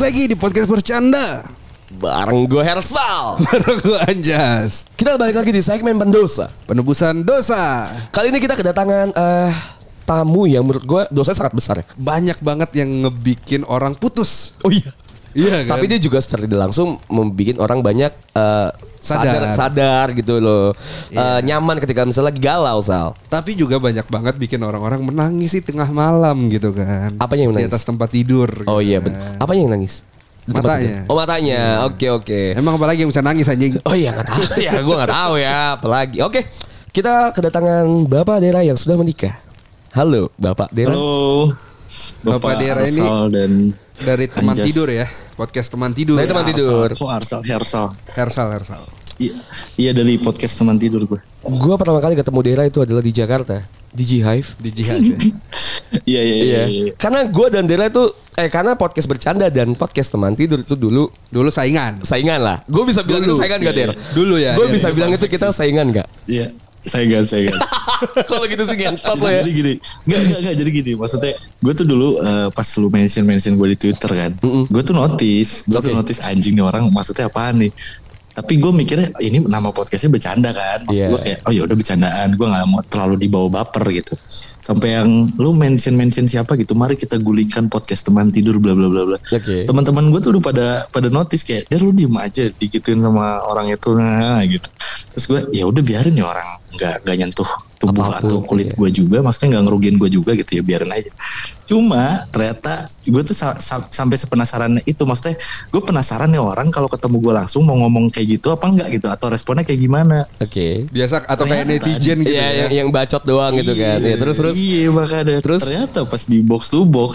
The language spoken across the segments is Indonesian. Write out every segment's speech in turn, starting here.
Balik lagi di podcast bercanda Bareng gue Hersal. Bareng gue Anjas Kita balik lagi di segmen pendosa. Penebusan dosa Kali ini kita kedatangan eh tamu yang menurut gue dosanya sangat besar ya. Banyak banget yang ngebikin orang putus Oh iya. Iya kan Tapi dia juga secara tidak langsung membuat orang banyak eh, Sadar. sadar. sadar gitu loh. Eh, nyaman ketika misalnya lagi galau Sal. Tapi juga banyak banget bikin orang-orang menangis di tengah malam gitu kan Apanya yang Di menangis? atas tempat tidur Oh gitu iya, kan. Apa yang nangis? Di Matanya. Oh matanya. Oke oke. Emang apalagi yang bisa nangis anjing Oh iya nggak tahu ya, gue nggak tahu ya. Apalagi. Oke, kita kedatangan Bapak Dera yang sudah menikah. Halo, Bapak Dera. Halo. Bapak Dera ini- dan Dari teman Anjas. tidur ya Podcast teman tidur Dari teman Ya, tidur. Arsal? Hersal. Hersal Hersal Iya, iya dari podcast teman tidur gue. Gue pertama kali ketemu Dera itu adalah di Jakarta, di G Hive. Di jihad ya Iya, iya, iya. iya. Karena gue dan Dera itu, eh karena podcast bercanda dan podcast teman tidur itu dulu Dulu saingan saingan lah. Gue bisa bilang Dulu. itu saingan gak Der? Dulu ya, Gue iya, bisa iya, bilang itu kita saingan gak? Iya, saya gan, saya gan. Kalau gitu sih ngentot lo ya. jadi gini, nggak nggak nggak jadi gini. Maksudnya, gue tuh dulu eh, pas lu mention mention gue di Twitter kan, gue tuh notice, gue tuh Oke. notice anjing nih orang maksudnya apaan nih. Tapi gue mikirnya ini nama podcastnya bercanda kan, maksud Iya. gue kayak oh ya udah bercandaan, gue nggak mau terlalu dibawa baper gitu. Sampai yang lu mention mention siapa gitu, mari kita gulingkan podcast teman tidur bla bla bla bla. Oke. Teman-teman gue tuh udah pada pada notice kayak, dia lu diem aja digituin sama orang itu nah gitu. Terus gue ya udah biarin ya orang nggak nggak nyentuh tubuh Apa pun, atau kulit iya. gue juga maksudnya nggak ngerugiin gue juga gitu ya biarin aja cuma ternyata gue tuh sa- sa- sampai sepenasaran itu maksudnya gue penasaran nih orang kalau ketemu gue langsung mau ngomong kayak gitu apa enggak gitu atau responnya kayak gimana Oke. Biasa atau kayak Ternyata netizen gitu Iya, ya yang, yang bacot doang gitu kan. Ya, terus terus. iya makanya Terus? ternyata pas di box to box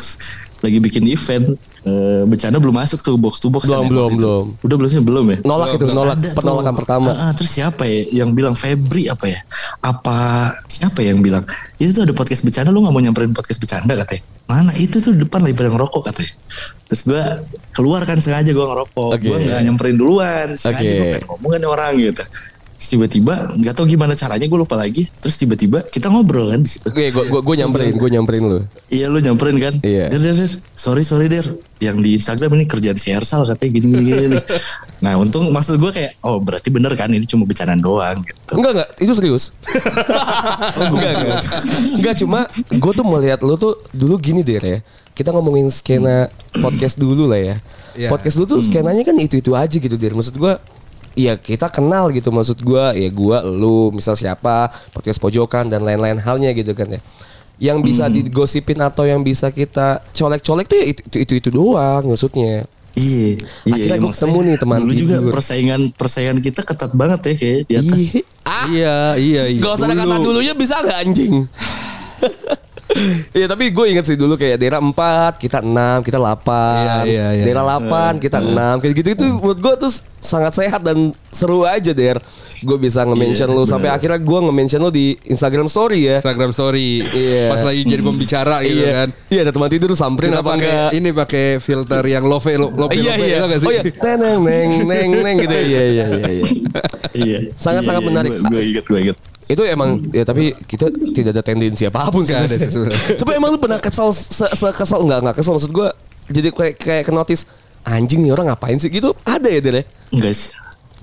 lagi bikin event eh, bercanda belum masuk tuh box to box Belum, kan ya belum, waktu itu. belum. udah belum sih belum ya Nolak itu, Terus nolak ada tuh. penolakan pertama. Ah, terus siapa ya yang bilang Febri apa ya? Apa siapa yang bilang itu tuh ada podcast bercanda lu nggak mau nyamperin podcast bercanda katanya? Mana itu tuh depan lagi pada ngerokok katanya. Terus gue keluar kan sengaja gue ngerokok. Oke. Gue nggak nyamperin duluan. Sengaja Oke. gue pengen ngomong kan orang gitu. Tiba-tiba nggak tahu gimana caranya gue lupa lagi. Terus tiba-tiba kita ngobrol kan di situ. Oke, gue gue gue nyamperin, gue nyamperin lu. Iya lu nyamperin kan? Iya. Der, der, der. Sorry, sorry Der. Yang di Instagram ini kerjaan si Ersal katanya gini, gini, gini. nah untung maksud gue kayak, oh berarti bener kan ini cuma bercandaan doang gitu. Enggak enggak, itu serius. enggak enggak. Enggak cuma gue tuh melihat lu tuh dulu gini deh ya. Kita ngomongin skena podcast dulu lah ya. Iya. Podcast dulu tuh skenanya kan itu-itu aja gitu deh. Maksud gue Iya kita kenal gitu maksud gua ya gua lu misal siapa podcast pojokan dan lain-lain halnya gitu kan ya yang bisa digosipin atau yang bisa kita colek-colek tuh ya itu itu, itu doang maksudnya Iya, Akhirnya gua maksudnya ketemu nih teman Dulu juga tidur. persaingan persaingan kita ketat banget ya kayak di atas. Iya. ah Iya iya iya Gak usah ada kata Dulu. dulunya bisa gak anjing? Iya tapi gue inget sih dulu kayak daerah 4, kita 6, kita 8 Iya, iya, iya. Daerah 8, kita 6 Kayak gitu itu menurut gue tuh sangat sehat dan seru aja Der. Gue bisa nge-mention Iya, lu. Sampai bener. akhirnya gue nge-mention lu di Instagram story ya. Instagram story. Iya. Pas lagi jadi pembicara gitu Iya. kan. Iya ada teman tidur samperin Kita apa pakai enggak? ini pakai filter yang love love love Iya iya. tau gak sih? Oh iya. Teneng neng neng neng gitu. Iya iya iya iya. Iya. Sangat-sangat Iya, iya, menarik. Gue inget, gue inget. Itu emang ya tapi kita tidak ada tendensi apa pun Nggak ada. Tapi emang lu pernah kesel se, se- kesel enggak enggak kesel maksud gua jadi kayak kayak ke notice anjing nih orang ngapain sih? Gitu. Ada ya Dere? Enggak sih.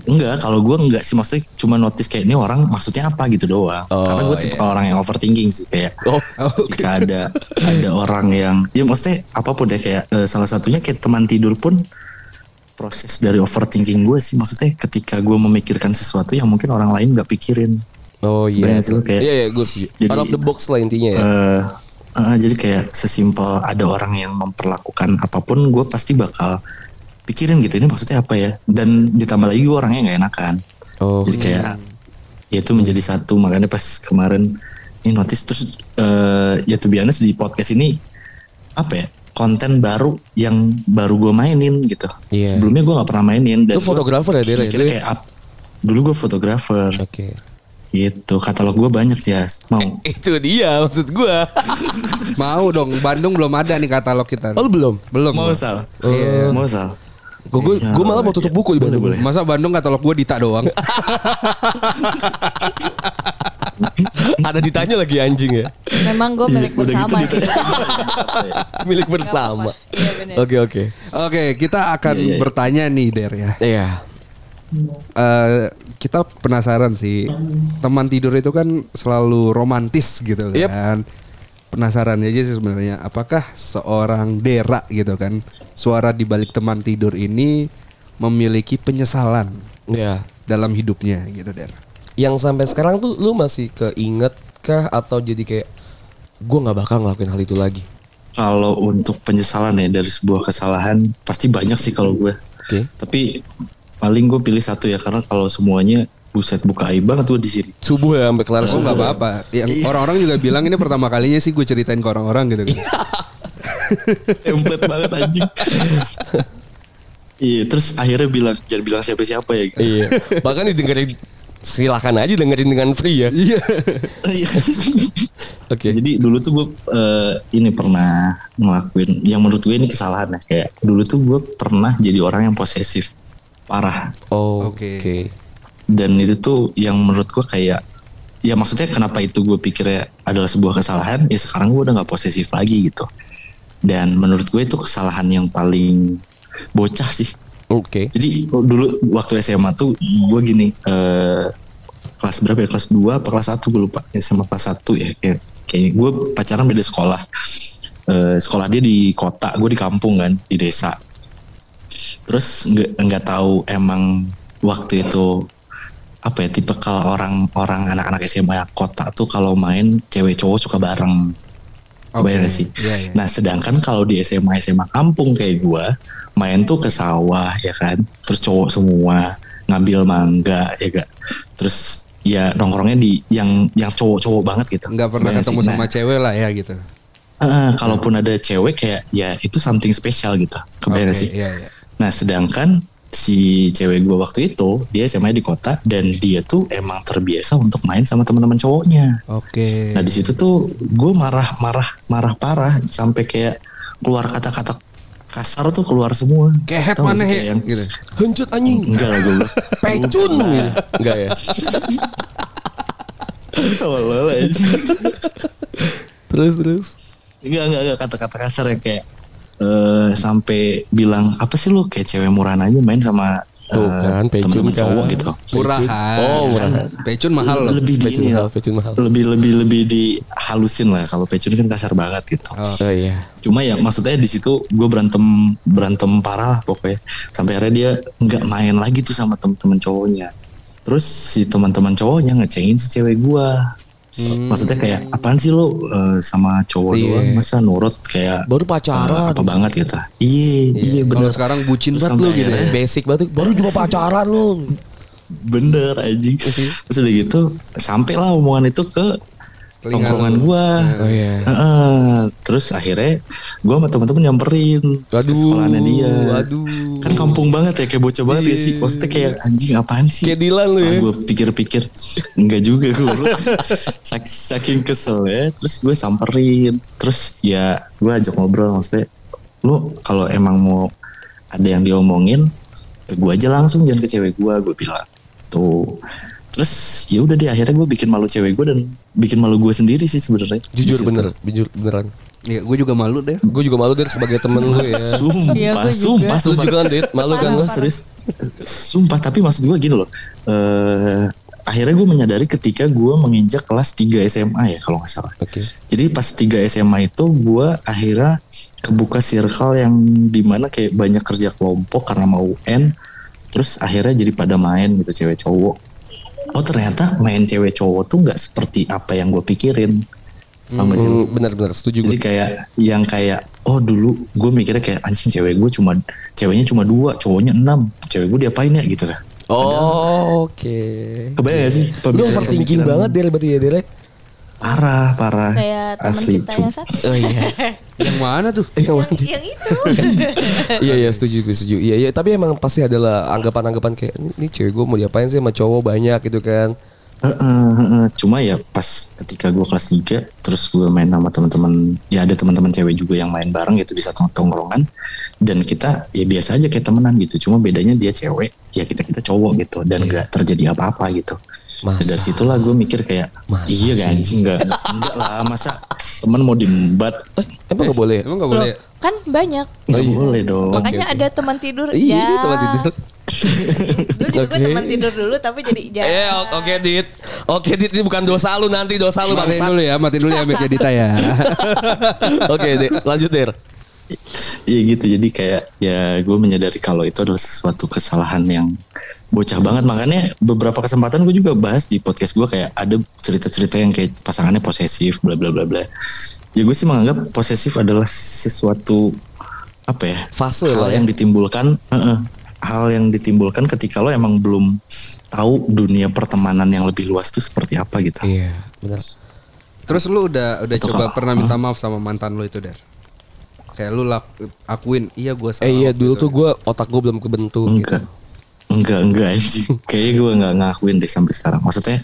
Enggak, kalau gue enggak sih maksudnya cuma notice kayak ini orang maksudnya apa? Gitu doang. Oh, Karena gue tipe orang yang overthinking sih kayak Oh, jika ada ada orang yang ya maksudnya apa pun deh kayak eh, salah satunya kayak teman tidur pun proses dari overthinking gue sih maksudnya ketika gue memikirkan sesuatu yang mungkin orang lain nggak pikirin oh iya. Banyak lu kayak- Iya iya gue Out of the box lah intinya ya. eh eh, jadi kayak sesimpel ada orang yang memperlakukan apa pun gue pasti bakal pikirin gitu ini maksudnya apa ya dan ditambah lagi gue orangnya nggak enakan oh. jadi kayak ya itu menjadi satu makanya pas kemarin ini notice terus eh ya tuh biasanya di podcast ini apa ya konten baru yang baru gue mainin gitu Iya. sebelumnya gue nggak pernah mainin Lu gua fotografer ya, Dere? mikirnya kayak up- dulu gue fotografer Oke. Gitu katalog gue banyak ya mau Itu dia maksud gua. Mau dong Bandung belum ada nih katalog kita oh lu belum? Belum mau belum. sal Iya. mau sal Gue gue Iya, gue malah mau tutup buku di Boleh, Bandung. boleh. Masa Bandung katalog gue Dita doang Ada ditanya lagi anjing ya. Memang gue milik gitu bersama sih. Milik bersama. Iya. Oke oke. Oke, kita akan iya, iya. bertanya nih Der ya. Iya. Eh, kita penasaran sih. Teman tidur itu kan selalu romantis gitu Yep. kan. Penasaran aja sih sebenarnya apakah seorang Dera gitu kan suara di balik teman tidur ini memiliki penyesalan Iya. dalam hidupnya gitu Der. Yang sampai sekarang tuh lu masih keinget kah atau jadi kayak gue nggak bakal ngelakuin hal itu lagi. Kalau untuk penyesalan ya dari sebuah kesalahan pasti banyak sih kalau gue. Oke. Tapi paling gue pilih satu ya karena kalau semuanya buset buka aib banget gue di sini. Subuh ya sampai kelar Oh subuh. nggak apa-apa. Yang orang-orang juga bilang ini pertama kalinya sih gue ceritain ke orang-orang gitu. kan. Template banget anjing. Iya, terus akhirnya bilang jangan bilang siapa-siapa ya. Iya. Bahkan didengerin silakan aja dengerin dengan free ya. Iya. Iya. Oke. Jadi dulu tuh gue eh, ini pernah ngelakuin yang menurut gue ini kesalahan ya kayak dulu tuh gue pernah jadi orang yang posesif parah. Oh, Oke. Oke. dan itu tuh yang menurut gue kayak ya maksudnya kenapa itu gue pikirnya adalah sebuah kesalahan ya sekarang gue udah nggak posesif lagi gitu. Dan menurut gue itu kesalahan yang paling bocah sih. Oke. jadi oh, dulu waktu SMA tuh gue gini eh kelas berapa ya? Kelas 2 apa kelas 1 gue lupa. SMA kelas 1 ya. Kayak kayak gue pacaran beda sekolah. Eh sekolah dia di kota gue di kampung kan di desa terus nggak nggak tahu emang waktu itu apa ya tipe kalau orang-orang anak-anak SMA kota tuh kalau main cewek cowok suka bareng gak sih? Iya, iya. Nah sedangkan kalau di SMA SMA kampung kayak gua main tuh ke sawah ya kan, terus cowok semua ngambil mangga ya gak, terus ya nongkrongnya di yang yang cowok-cowok banget gitu. Nggak pernah ketemu sih? sama Nah, cewek lah ya gitu. eh, kalaupun ada cewek kayak ya itu something spesial gitu. Kebayang Oke, sih? Iya, iya. Nah sedangkan si cewek gua waktu itu dia SMA di kota dan dia tuh emang terbiasa untuk main sama teman-teman cowoknya. Oke. Nah di situ tuh gue marah marah marah parah sampai kayak keluar kata-kata kasar tuh keluar semua. Gak mana kayak yang Gitu. Hencut anjing. enggak lah gue. Pecun. Enggak ya. Terus terus. Enggak enggak enggak kata-kata kasar yang kayak eh sampai bilang apa sih lu kayak cewek murahan aja main sama Tuh eh, kan, pecun temen-temen kan. cowok gitu. Murahan. Oh, murahan. Pecun mahal loh. Lebih di Pecun ini mahal, pecun mahal. lebih lebih lebih dihalusin lah kalau pecun kan kasar banget gitu. Oh. Oh iya. Cuma ya maksudnya di situ gue berantem berantem parah pokoknya. Sampai akhirnya dia nggak main lagi tuh sama teman-teman cowoknya. Terus si teman-teman cowoknya ngecengin si cewek gue. Maksudnya kayak apaan sih lo eh, sama cowok Iya. doang masa nurut kayak Baru pacaran. apa banget gitu. Iya, iya Kalau bener. sekarang bucin banget lu sampai gitu ya. Basic banget. Baru cuma pacaran lu. Bener anjing. Terus udah gitu sampai lah omongan itu ke tongkrongan lu. gue. Oh iya. Heeh. terus akhirnya gue sama temen-temen nyamperin ke Waduh. sekolahannya dia. Waduh. Kan kampung banget ya kayak bocah banget ya sih. Maksudnya kayak anjing apaan sih? Kayak Dilan lu ya. Gue pikir-pikir enggak juga gue. Sak- Saking kesel ya. Terus gue samperin. Terus ya gue ajak ngobrol maksudnya. Lu kalau emang mau ada yang diomongin ke gue aja langsung jangan ke cewek gue. Gue bilang tuh. Terus ya udah deh akhirnya gue bikin malu cewek gue dan bikin malu gue sendiri sih sebenarnya. Jujur Di situ. bener, jujur beneran. Iya, gue juga malu deh. Gue juga malu dari sebagai temen lu ya. Sumpah, gue juga. sumpah, Lu sumpah. juga kan, Dit? Malu kan lu? serius. Sumpah, tapi maksud gue gini loh. eh akhirnya gue menyadari ketika gue menginjak kelas 3 SMA ya kalau nggak salah. Oke. Jadi pas 3 SMA itu gue akhirnya kebuka circle yang di mana kayak banyak kerja kelompok karena mau UN. Terus akhirnya jadi pada main gitu cewek cowok. Oh ternyata main cewek cowok tuh nggak seperti apa yang gue pikirin. Sih? Hmm, bener-bener setuju Jadi gue. kayak yang kayak oh dulu gue mikirnya kayak anjing cewek gue cuma ceweknya cuma dua cowoknya enam cewek gue diapain ya gitu lah. Oh, oke. Kebayang gak sih? Lu overthinking banget Del berarti ya Del. Parah parah. Kayak teman Asli. kita Cum- yang satu. Oh iya. Yang mana tuh? Yang yang, yang itu. Iya iya setuju gue setuju. Iya iya tapi emang pasti adalah anggapan-anggapan kayak ini, ini cewek gue mau diapain sih sama cowok banyak gitu kan. Heeh, heeh. Cuma ya pas ketika gue kelas 3 terus gue main sama teman-teman ya ada teman-teman cewek juga yang main bareng gitu di satu tongkrongan dan kita ya biasa aja kayak temenan gitu. Cuma bedanya dia cewek ya kita kita cowok gitu dan nggak terjadi apa-apa gitu. Masa? dari situlah gue mikir kayak Masa iya kan sih? enggak enggak lah masa temen mau diembat Eh, emang gak boleh? Emang gak boleh? Kan banyak. Nggak iya. boleh dong. Makanya ada teman tidur. Iya, ya. teman tidur. Dulu juga Oke. teman tidur dulu tapi jadi ja. Eh, oke Dit. Oke Dit, ini bukan dosa lu nanti dosa lu Matiin dulu ya, matiin dulu ya mic Dita ya. Oke, Dit. Lanjut, Dir. Iya gitu jadi kayak ya gue menyadari kalau itu adalah sesuatu kesalahan yang bocah banget makanya beberapa kesempatan gue juga bahas di podcast gue kayak ada cerita-cerita yang kayak pasangannya posesif bla bla bla bla ya gue sih menganggap posesif adalah sesuatu apa ya Fase hal lah ya. yang ditimbulkan heeh, hal yang ditimbulkan ketika lo emang belum tahu dunia pertemanan yang lebih luas itu seperti apa gitu Iya, benar. Terus lu udah udah Itu coba kak. pernah minta maaf sama mantan lu itu, Der? Kayak lu lak, akuin, iya gue salah. Eh iya dulu itu." tuh gue otak gue belum kebentuk. Enggak. Enggak, enggak anjing. Kayaknya gue enggak ngakuin deh sampai sekarang. Maksudnya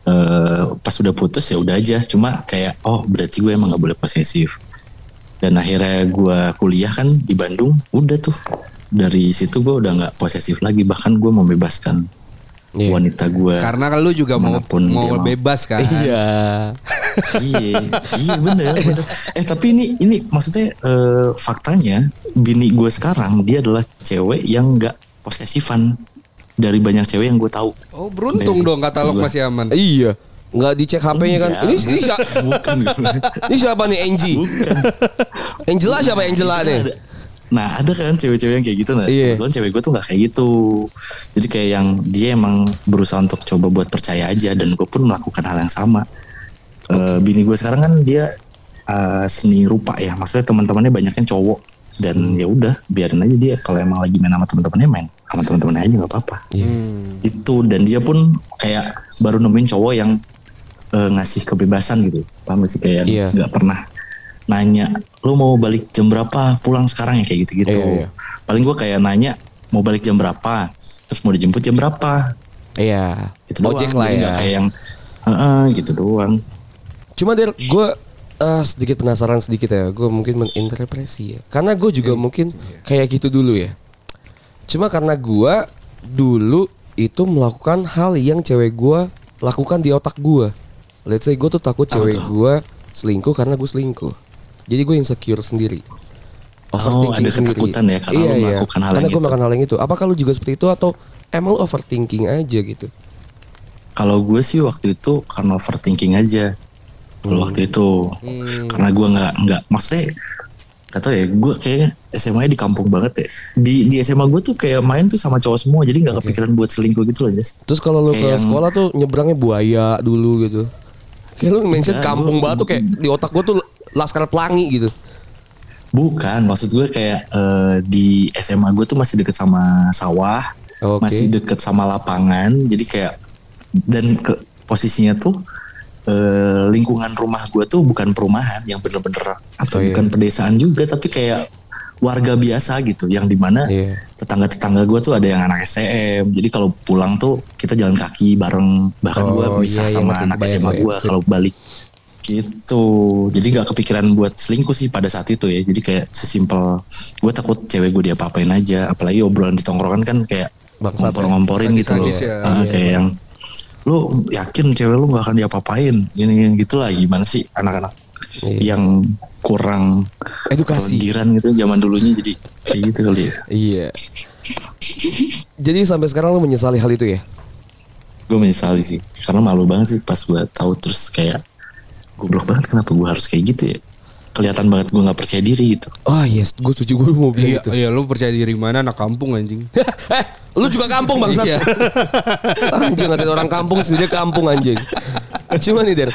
eh pas udah putus ya udah aja. Cuma kayak oh berarti gue emang nggak boleh posesif. Dan akhirnya gue kuliah kan di Bandung. Udah tuh dari situ gue udah nggak posesif lagi. Bahkan gue membebaskan Iya. wanita gue. Karena kan lu juga mau mau bebas kan. Iya. iya, iya bener, bener. Eh tapi ini ini maksudnya eh, faktanya bini gue sekarang dia adalah cewek yang nggak posesifan dari banyak cewek yang gue tahu. Oh, beruntung Iya. dong katalog Gua- masih aman. Iya. Nggak dicek HP-nya kan. Iya. Ini ini, siapa, Bukan. ini siapa nih Angie? Bukan. Angela siapa Angela nih? Ada- Nah ada kan cewek-cewek yang kayak gitu nah Iya. Kebetulan cewek gue tuh gak kayak gitu Jadi kayak yang dia emang berusaha untuk coba buat percaya aja Dan gue pun melakukan hal yang sama Eh, Bini gue sekarang kan dia eh, seni rupa ya Maksudnya teman-temannya banyak yang cowok Dan ya udah biarin aja dia. Kalau emang lagi main sama teman-temannya main Sama teman-temannya aja gak apa-apa. Hmm. Itu dan dia pun kayak baru nemuin cowok yang eh, ngasih kebebasan gitu. Paham sih? Kayak Iya. nggak pernah nanya lu mau balik jam berapa? Pulang sekarang ya kayak gitu-gitu. Iya, iya. paling gua kayak nanya mau balik jam berapa? Terus mau dijemput jam berapa? Iya. gitu Ojek doang lah ya. nggak kayak yang "Heeh," gitu doang. Cuma der, gue eh, sedikit penasaran sedikit ya. Gue mungkin menginterpretasi ya. Karena gue juga mungkin kayak gitu dulu ya. Cuma karena gue dulu itu melakukan hal yang cewek gue lakukan di otak gue. Let's say gue tuh takut cewek gue selingkuh karena gue selingkuh. Jadi gue insecure sendiri. Overthinking ada sendiri. ketakutan ya karena lu melakukan hal Karena yang gue itu. melakukan hal yang itu. Apakah lu juga seperti itu atau emang lu overthinking aja gitu? kalau gue sih waktu itu karena overthinking aja kalau waktu itu karena gue nggak nggak maksudnya Gak tau ya, gue kayaknya SMA-nya di kampung banget ya. Di di SMA gue tuh kayak main tuh sama cowok semua, jadi nggak kepikiran buat selingkuh gitu loh, Jas. Terus kalau lu ke yang- sekolah tuh nyebrangnya buaya dulu gitu. Kayak lu mention Enggak, kampung gua- banget tuh kayak di otak gua tuh laskar pelangi gitu. Bukan, maksud gue kayak eh, di SMA gue tuh masih deket sama sawah, Oke. masih deket sama lapangan, jadi kayak dan ke posisinya tuh eh, lingkungan rumah gue tuh bukan perumahan yang bener-bener atau Oh, iya. bukan pedesaan juga, tapi kayak warga biasa gitu, yang di mana Iya. tetangga-tetangga gue tuh ada yang anak STM, jadi kalau pulang tuh kita jalan kaki bareng, bahkan gue Oh, bisa iya, iya, sama ngerti, anak SMA gue kalau balik gitu. Jadi nggak kepikiran buat selingkuh sih pada saat itu ya. Jadi kayak sesimpel gue takut cewek gue diapa-apain aja. Apalagi obrolan di tongkrongan kan kayak Bangsat, ngompor-ngomporin gitu loh. ya. Ah, Iya, kayak yang lu yakin cewek lu nggak akan diapa-apain gini gini gitu lah gimana sih anak-anak Iya. yang kurang Edukasi. gitu zaman dulunya jadi kayak gitu kali ya Iya. Jadi sampai sekarang lu menyesali hal itu ya? gue menyesali sih karena malu banget sih pas gue tahu terus kayak goblok banget kenapa gue harus kayak gitu ya kelihatan banget gue nggak percaya diri gitu Oh yes, gue setuju gue mau bilang Iya, gitu. iya lu percaya diri mana anak kampung anjing. eh, lu juga kampung bangsat. Iya. anjing ngatain orang kampung sih dia kampung anjing. Cuma nih Der,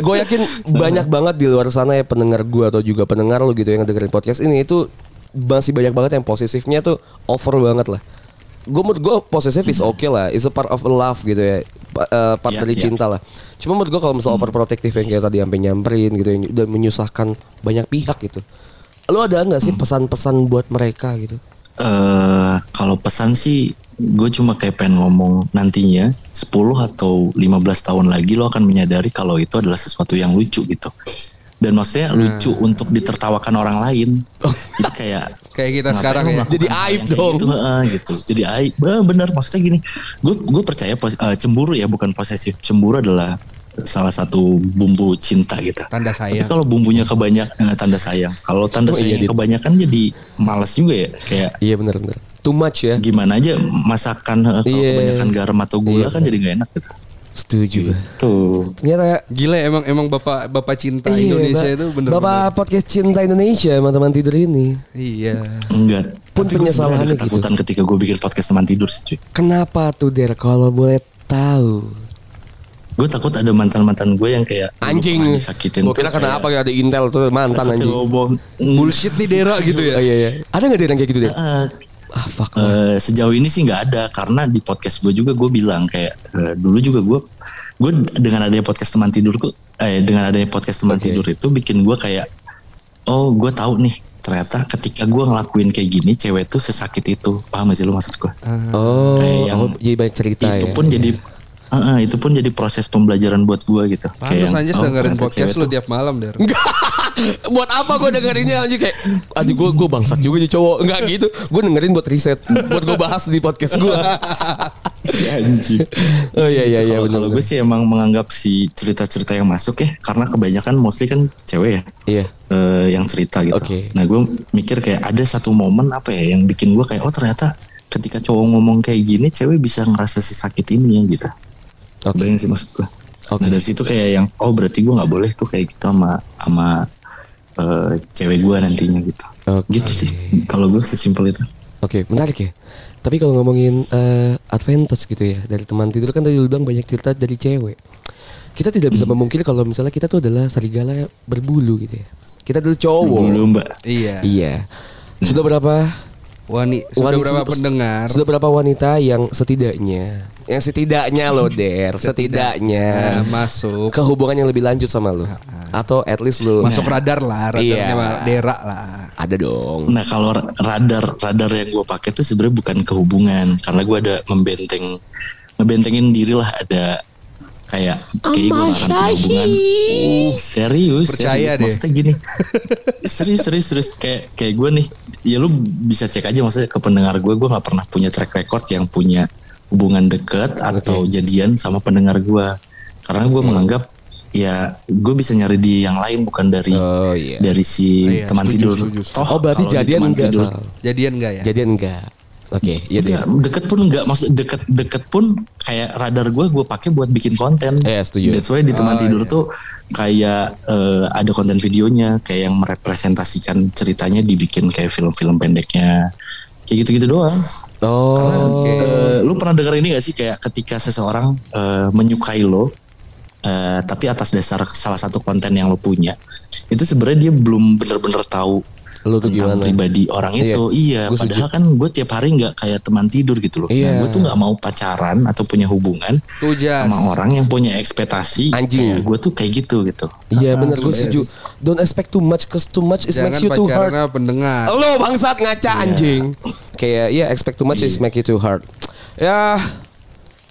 gue yakin banyak banget di luar sana ya pendengar gue atau juga pendengar lu gitu yang dengerin podcast ini itu masih banyak banget yang posesifnya tuh over banget lah. Gue menurut gue posesif is okay lah, is a part of love gitu ya, eh, part Iya, dari iya. cinta lah. Cuma menurut gue kalau misalnya overprotective yang kayak tadi sampai nyamperin gitu, yang udah menyusahkan banyak pihak gitu. Lu ada nggak sih pesan-pesan buat mereka gitu? eh kalau pesan sih gue cuma kayak pengen ngomong nantinya 10 atau 15 tahun lagi lo akan menyadari kalau itu adalah sesuatu yang lucu gitu dan maksudnya lucu untuk ditertawakan orang lain jadi kayak Kayak kita sekarang ya. Jadi aib dong. gitu, Heeh, gitu jadi aib Bah, bener maksudnya gini gue gue percaya pos- eh, cemburu ya bukan posesif cemburu adalah salah satu bumbu cinta gitu. Tanda Tapi sayang. kalau bumbunya kebanyakan tanda sayang. Kalau tanda Oh, iya, sayang Dit. kebanyakan jadi malas juga ya. Kayak Iya benar-benar. Too much ya. gimana aja masakan eh, kalau Iya. kebanyakan garam atau gula Iya, kan jadi nggak enak gitu. Setuju. Tuh. Ternyata Gila emang emang bapak bapak cinta iya, Indonesia Ba- itu bener Bapak podcast cinta Indonesia teman-teman tidur ini. Iya. Enggak. Pun Tapi penyesalannya ada ketakutan ketika gue bikin podcast teman tidur sih cuy. Kenapa tuh Der kalau boleh tahu? Gue takut ada mantan-mantan gue yang kayak Anjing. "Lu pernah disakitin Gue kira tuh kenapa kayak- ada Intel tuh mantan anjing. Bullshit nih Dera gitu ya. Oh iya iya. Ada nggak Der yang kayak gitu Der? Eh, Ah fuck. Eh, sejauh ini sih nggak ada karena di podcast gue juga gue bilang kayak eh, dulu juga gue gue dengan adanya podcast teman tidurku eh dengan adanya podcast teman Oke. tidur itu bikin gue kayak oh gue tahu nih ternyata ketika gue ngelakuin kayak gini cewek tuh sesakit itu paham gak sih lu maksud gue Oh, kayak yang oh, jadi banyak cerita itu ya. pun jadi eh, eh, itu pun jadi proses pembelajaran buat gue gitu Pantes aja oh, dengerin podcast lu tiap malam Der. buat apa gue dengerinnya anjing kayak anjing gue gue bangsat juga nih cowok enggak gitu gue dengerin buat riset buat gue bahas di podcast gue Si anjing. oh iya iya iya Kalau- gue sih emang menganggap si cerita-cerita yang masuk ya karena kebanyakan mostly kan cewek ya iya eh, yang cerita gitu. Oke. Nah gue mikir kayak ada satu momen apa ya yang bikin gue kayak oh ternyata ketika cowok ngomong kayak gini cewek bisa ngerasa sesakit ini ya gitu. Oke. Bayangin sih maksud gue. Oke. Nah dari situ kayak yang oh berarti gue nggak boleh tuh kayak gitu sama sama eh, cewek gue nantinya gitu. Oke. Gitu sih. Kalau gue sesimpel itu. Oke, menarik ya. Tapi kalau ngomongin eh, advantage gitu ya dari teman tidur kan tadi lu bilang banyak cerita dari cewek. Kita tidak bisa memungkiri kalau misalnya kita tuh adalah serigala berbulu gitu ya. Kita dulu cowok. Dulu mbak. Iya. Iya. Sudah berapa Wani sudah wanita- berapa pendengar? Sudah berapa wanita yang setidaknya, yang setidaknya loh Der, setidaknya Nah, masuk ke hubungan yang lebih lanjut sama lu, atau at least lu masuk radar lah, radarnya Iya. Dera lah. ada dong. Nah kalau radar radar yang gue pakai tuh sebenarnya bukan kehubungan karena gue ada membenteng ngebentengin diri lah ada kayak kayak gue larang punya hubungan Uh, serius Percaya serius. deh. maksudnya gini serius serius serius kayak kayak gue nih ya lu bisa cek aja maksudnya ke pendengar gue gue nggak pernah punya track record yang punya hubungan dekat atau jadian sama pendengar gue karena gue menganggap ya gue bisa nyari di yang lain bukan dari Oh iya. dari si Iya, teman setuju, tidur. setuju, setuju. Oh berarti jadian enggak tidur? Jadian enggak ya? Jadian enggak. Oke, iya Ya, deh. deket pun enggak maksud deket deket pun kayak radar gue gue pakai buat bikin konten. Iya, setuju. That's why di teman Oh, tidur iya. tuh kayak eh, ada konten videonya kayak yang merepresentasikan ceritanya dibikin kayak film-film pendeknya. Kayak gitu-gitu doang. Oh, Oke. Eh, lu pernah dengar ini gak sih kayak ketika seseorang eh, menyukai lo eh, tapi atas dasar salah satu konten yang lo punya itu sebenarnya dia belum bener-bener tahu lu tuh tentang gimana? pribadi orang Iya, itu iya gua setuju. padahal kan gue tiap hari nggak kayak teman tidur gitu loh Iya. nah, gue tuh nggak mau pacaran atau punya hubungan Tuh Jas. sama orang yang punya ekspektasi Anjing. gue tuh kayak gitu gitu Iya benar gue Yes. setuju. Don't expect too much cause too much is Jangan makes you too hard. pendengar. Lo bangsat ngaca anjing. Kayak ya expect too much is Iya. make you too hard. Ya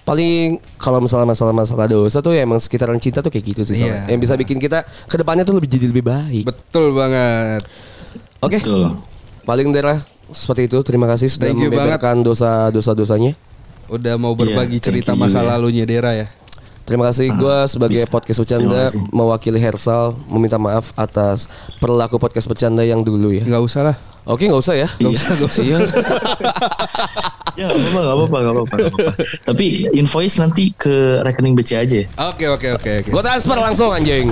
paling kalau masalah masalah masalah dosa tuh ya emang sekitaran cinta tuh kayak gitu sih. Iya. yang bisa bikin kita ke depannya tuh lebih jadi lebih baik. Betul banget. Oke, Betul. paling daerah seperti itu. Terima kasih sudah Thank you membeberkan dosa dosa dosanya. Udah mau berbagi thank cerita you masa ya. lalunya Dera ya. Terima kasih gue sebagai bisa. podcast bercanda mewakili Hersal meminta maaf atas perilaku podcast bercanda yang dulu ya. Nggak usah lah. Oke nggak usah ya. Nggak usah, nggak usah. Iya. ya nggak apa-apa nggak apa-apa nggak apa-apa tapi invoice nanti ke rekening BC aja ya Oke oke oke oke. Gue transfer langsung anjing.